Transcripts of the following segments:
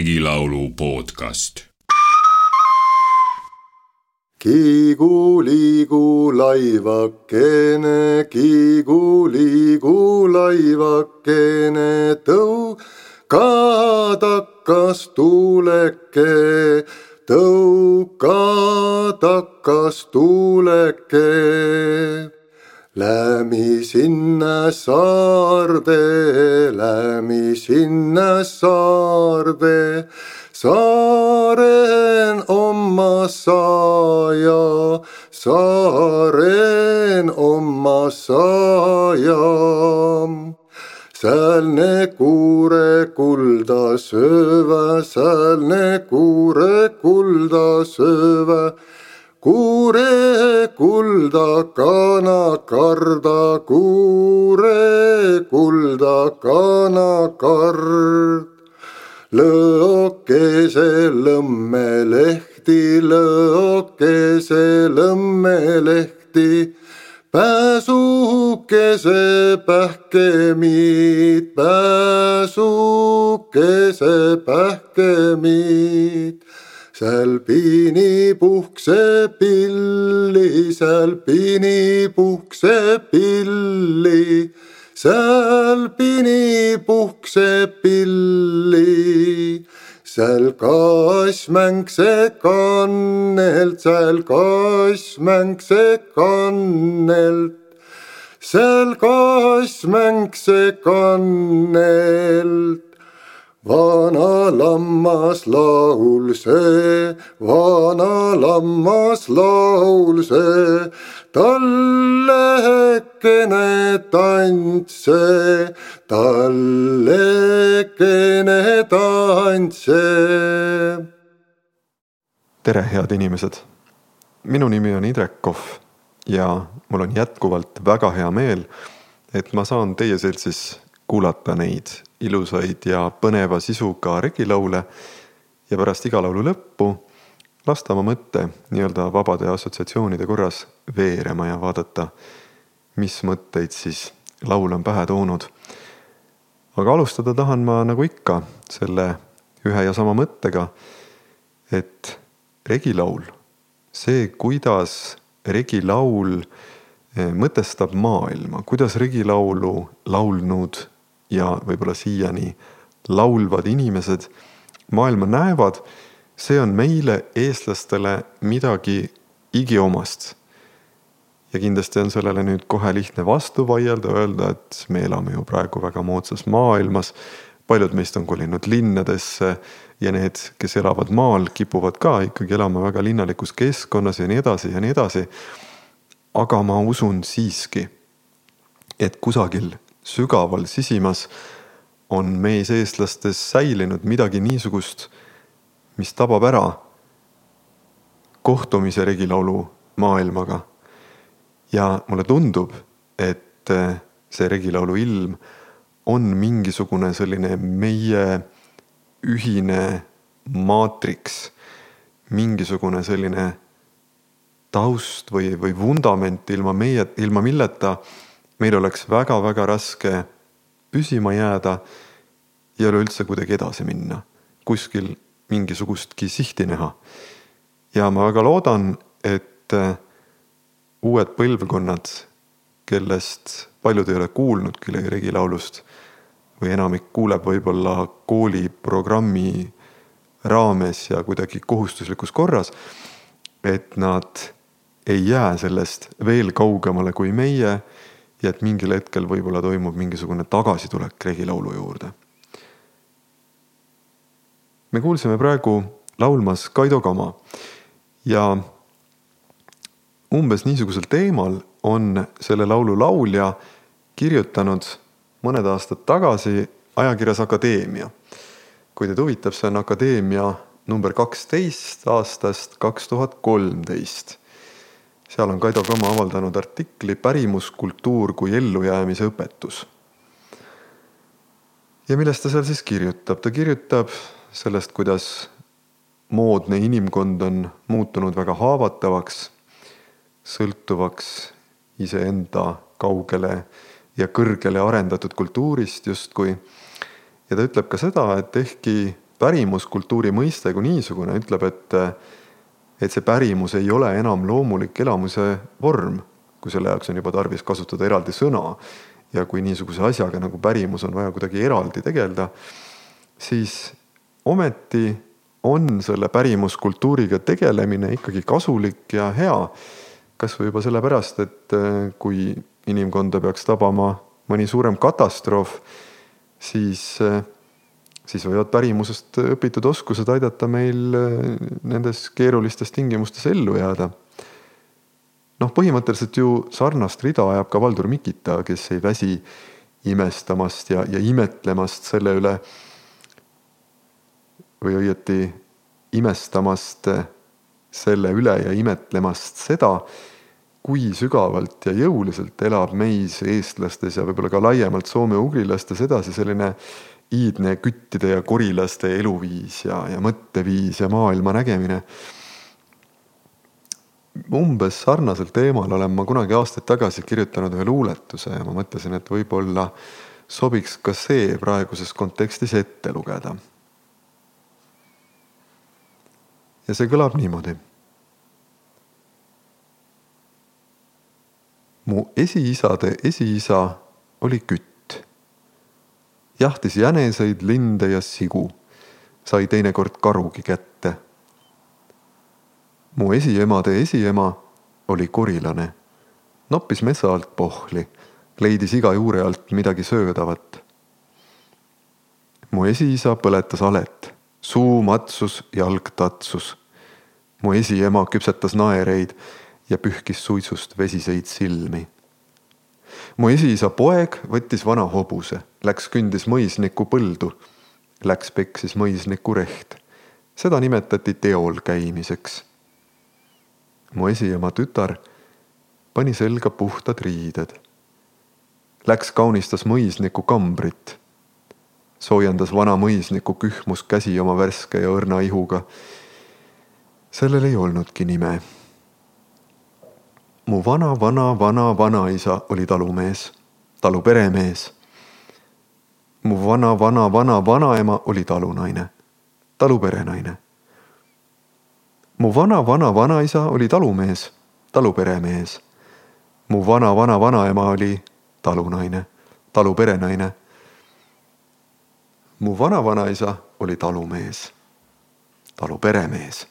Regilaulu podcast. kiigu liigu laivakene, kiigu liigu laivakene, tõuka takkas tuuleke, tõuka takkas tuuleke. Lämi sinna saarde, lämi sinna saarde, saaren oma saaja, saaren oma saaja. Säälne kuure kulda söövä, säälne kuure kulda söövä, kuure kulda kana karda, kuure kulda kana kard. lõokese lõmmelehti, lõokese lõmmelehti, pääsukese pähkemiid, pääsukese pähkemiid. Seal pini puhkse pilli, seal pini puhkse pilli, seal pini puhkse pilli. seal kassmäng see kannelt, seal kassmäng see kannelt, seal kassmäng see kannelt. Vana lammas laul see, vana lammas laul see, tallekene tants see, tallekene tants see. tere, head inimesed. minu nimi on Indrek Kohv ja mul on jätkuvalt väga hea meel, et ma saan teie seltsis kuulata neid ilusaid ja põneva sisuga regilaule ja pärast iga laulu lõppu lasta oma mõtte nii-öelda vabade assotsiatsioonide korras veerema ja vaadata, mis mõtteid siis laul on pähe toonud. aga alustada tahan ma nagu ikka selle ühe ja sama mõttega, et regilaul, see, kuidas regilaul mõtestab maailma, kuidas regilaulu laulnud ja võib-olla siiani laulvad inimesed maailma näevad, see on meile, eestlastele, midagi igiomast. ja kindlasti on sellele nüüd kohe lihtne vastu vaielda, öelda, et me elame ju praegu väga moodsas maailmas. paljud meist on kolinud linnadesse ja need, kes elavad maal, kipuvad ka ikkagi elama väga linnalikus keskkonnas ja nii edasi ja nii edasi. aga ma usun siiski, et kusagil sügaval sisimas on meis eestlastes säilinud midagi niisugust, mis tabab ära kohtumise regilaulu maailmaga. ja mulle tundub, et see regilaulu ilm on mingisugune selline meie ühine maatriks, mingisugune selline taust või, või vundament ilma meie, ilma milleta meil oleks väga-väga raske püsima jääda ja üleüldse kuidagi edasi minna, kuskil mingisugustki sihti näha. ja ma väga loodan, et uued põlvkonnad, kellest paljud ei ole kuulnudki regilaulust või enamik kuuleb võib-olla kooliprogrammi raames ja kuidagi kohustuslikus korras, et nad ei jää sellest veel kaugemale kui meie ja et mingil hetkel võib-olla toimub mingisugune tagasitulek regilaulu juurde. me kuulsime praegu laulmas Kaido Kama ja umbes niisugusel teemal on selle laulu laulja kirjutanud mõned aastad tagasi ajakirjas Akadeemia. kui teid huvitab, see on Akadeemia number kaksteist aastast kaks tuhat kolmteist seal on Kaido Kama avaldanud artikli Pärimuskultuur kui ellujäämise õpetus. ja millest ta seal siis kirjutab, ta kirjutab sellest, kuidas moodne inimkond on muutunud väga haavatavaks, sõltuvaks iseenda kaugele ja kõrgele arendatud kultuurist justkui. ja ta ütleb ka seda, et ehkki pärimuskultuuri mõiste kui niisugune ütleb, et, et see pärimus ei ole enam loomulik elamuse vorm, kui selle jaoks on juba tarvis kasutada eraldi sõna. ja kui niisuguse asjaga nagu pärimus on vaja kuidagi eraldi tegeleda, siis ometi on selle pärimuskultuuriga tegelemine ikkagi kasulik ja hea. kasvõi juba sellepärast, et kui inimkonda peaks tabama mõni suurem katastroof, siis äh, siis võivad pärimusest õpitud oskused aidata meil äh, nendes keerulistes tingimustes ellu jääda. noh, põhimõtteliselt ju sarnast rida ajab ka Valdur Mikita, kes ei väsi imestamast ja, ja imetlemast selle üle või õieti imestamast selle üle ja imetlemast seda, kui sügavalt ja jõuliselt elab meis, eestlastes ja võib-olla ka laiemalt soome-ugrilastes edasi selline iidne küttide ja korilaste eluviis ja, ja mõtteviis ja maailma nägemine. umbes sarnasel teemal olen ma kunagi aastaid tagasi kirjutanud ühe luuletuse ja ma mõtlesin, et võib-olla sobiks ka see praeguses kontekstis ette lugeda. ja see kõlab niimoodi. mu esiisade esiisa oli kütt jahtis jäneseid, linde ja sigu, sai teinekord karugi kätte. mu esiemade esiema oli korilane, noppis metsa alt pohli, leidis iga juure alt midagi söödavat. mu esiisa põletas alet, suu matsus, jalg tatsus. mu esiema küpsetas naereid ja pühkis suitsust vesiseid silmi mu esiisa poeg võttis vana hobuse, läks kündis mõisniku põldu, läks peksis mõisniku reht. seda nimetati teol käimiseks. mu esiema tütar pani selga puhtad riided. Läks kaunistas mõisniku kambrit. soojendas vana mõisniku kühmus käsi oma värske ja õrna ihuga. sellel ei olnudki nime mu vana, vana, vana, vanaisa oli talumees, talu peremees. mu vana, vana, vana, vanaema oli talunaine, talu perenaine. mu vana, vana, vanaisa oli talumees, talu peremees. mu vana, vana, vanaema oli talunaine, talu perenaine. mu vana, vanaisa oli talumees, talu peremees.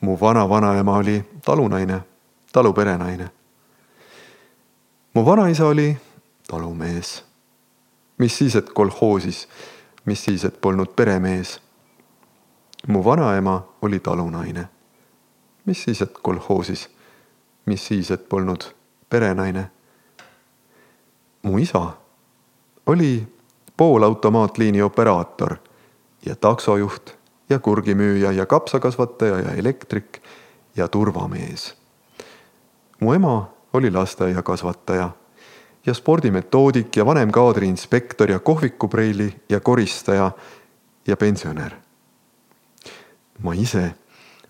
mu vana, vanaema oli talunaine taluperenaine. mu vanaisa oli talumees. mis siis, et kolhoosis, mis siis, et polnud peremees. mu vanaema oli talunaine. mis siis, et kolhoosis, mis siis, et polnud perenaine. mu isa oli poolautomaatliini operaator ja taksojuht ja kurgimüüja ja kapsakasvataja ja elektrik ja turvamees mu ema oli lasteaiakasvataja ja spordimetoodik ja vanemkaadri inspektor ja kohvikupreili ja koristaja ja pensionär. ma ise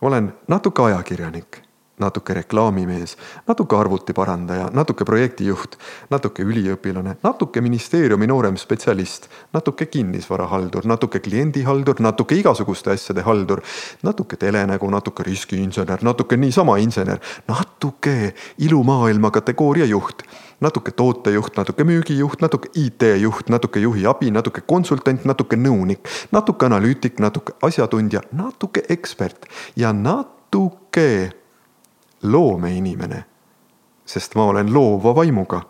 olen natuke ajakirjanik natuke reklaamimees, natuke arvutiparandaja, natuke projektijuht, natuke üliõpilane, natuke ministeeriumi noorem spetsialist, natuke kinnisvarahaldur, natuke kliendihaldur, natuke igasuguste asjade haldur, natuke telenägu, natuke riskiinsener, natuke niisama insener, natuke ilumaailma kategooria juht, natuke tootejuht, natuke müügijuht, natuke IT-juht, natuke juhi abi, natuke konsultant, natuke nõunik, natuke analüütik, natuke asjatundja, natuke ekspert ja natuke loomeinimene, sest ma olen loova vaimuga,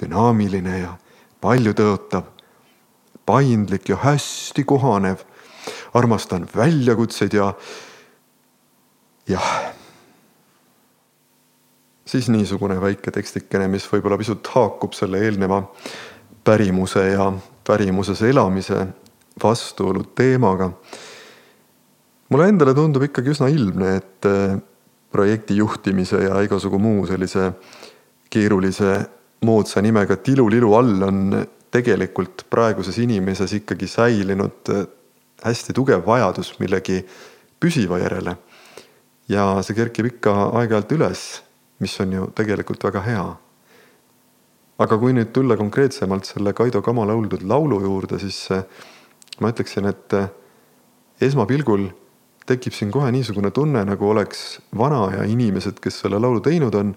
dünaamiline ja paljutõotav, paindlik ja hästi kohanev. armastan väljakutseid ja, jah. siis niisugune väike tekstikene, mis võib-olla pisut haakub selle eelneva pärimuse ja pärimuses elamise vastuolu teemaga. mulle endale tundub ikkagi üsna ilmne, et projekti juhtimise ja igasugu muu sellise keerulise moodsa nimega tilulilu all on tegelikult praeguses inimeses ikkagi säilinud hästi tugev vajadus millegi püsiva järele. ja see kerkib ikka aeg-ajalt üles, mis on ju tegelikult väga hea. aga kui nüüd tulla konkreetsemalt selle Kaido Kama lauldud laulu juurde, siis ma ütleksin, et esmapilgul tekib siin kohe niisugune tunne, nagu oleks vanaja inimesed, kes selle laulu teinud on,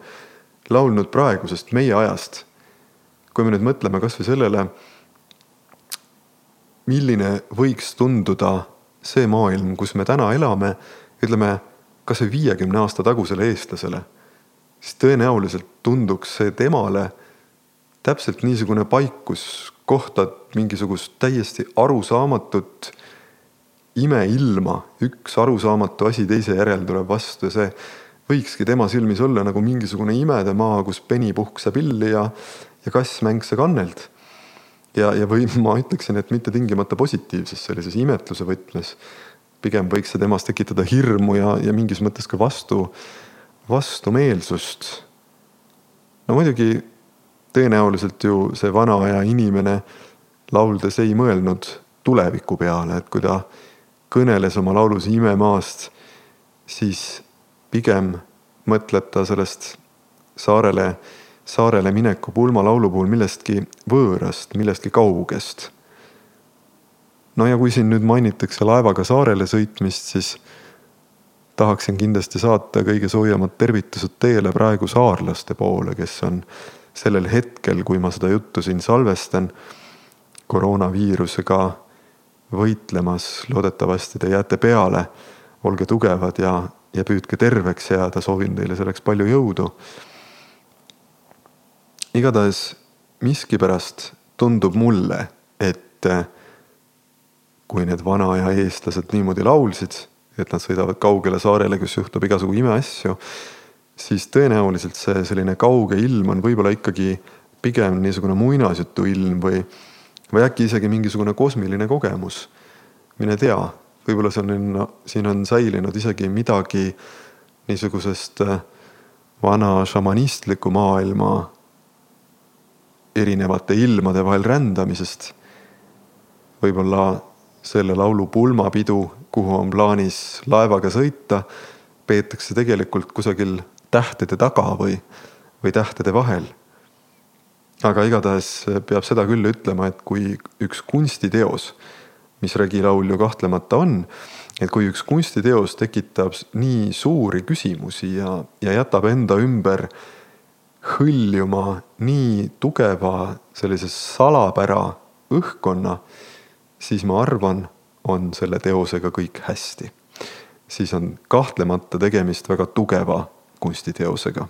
laulnud praegusest, meie ajast. kui me nüüd mõtleme kasvõi sellele, milline võiks tunduda see maailm, kus me täna elame, ütleme kasvõi viiekümne aasta tagusele eestlasele, siis tõenäoliselt tunduks see temale täpselt niisugune paik, kus kohtad mingisugust täiesti arusaamatut imeilma, üks arusaamatu asi teise järel tuleb vastu ja see võikski tema silmis olla nagu mingisugune imedemaa, kus peni puhkseb illi ja, ja kass mängse kanneld. ja, ja või ma ütleksin, et mitte tingimata positiivses sellises imetluse võtmes. pigem võiks see temas tekitada hirmu ja, ja mingis mõttes ka vastu, vastumeelsust. no muidugi tõenäoliselt ju see vana aja inimene lauldes ei mõelnud tuleviku peale, et kui ta kõneles oma laulus imemaast, siis pigem mõtleb ta sellest saarele, saarele mineku pulmalaulu puhul millestki võõrast, millestki kaugest. no ja kui siin nüüd mainitakse laevaga saarele sõitmist, siis tahaksin kindlasti saata kõige soojemad tervitused teele praegu saarlaste poole, kes on sellel hetkel, kui ma seda juttu siin salvestan, koroonaviirusega võitlemas, loodetavasti te jääte peale, olge tugevad ja, ja püüdke terveks jääda, soovin teile selleks palju jõudu. igatahes miskipärast tundub mulle, et kui need vana aja eestlased niimoodi laulsid, et nad sõidavad kaugele saarele, kus juhtub igasugu imeasju, siis tõenäoliselt see selline kauge ilm on võib-olla ikkagi pigem niisugune muinasjutu ilm või või äkki isegi mingisugune kosmiline kogemus. mine tea, võib-olla see on, siin on säilinud isegi midagi niisugusest äh, vana šamanistliku maailma erinevate ilmade vahel rändamisest. võib-olla selle laulu pulmapidu, kuhu on plaanis laevaga sõita, peetakse tegelikult kusagil tähtede taga või, või tähtede vahel aga igatahes peab seda küll ütlema, et kui üks kunstiteos, mis regilaul ju kahtlemata on, et kui üks kunstiteos tekitab nii suuri küsimusi ja, ja jätab enda ümber hõljuma nii tugeva sellise salapära õhkkonna, siis ma arvan, on selle teosega kõik hästi. siis on kahtlemata tegemist väga tugeva kunstiteosega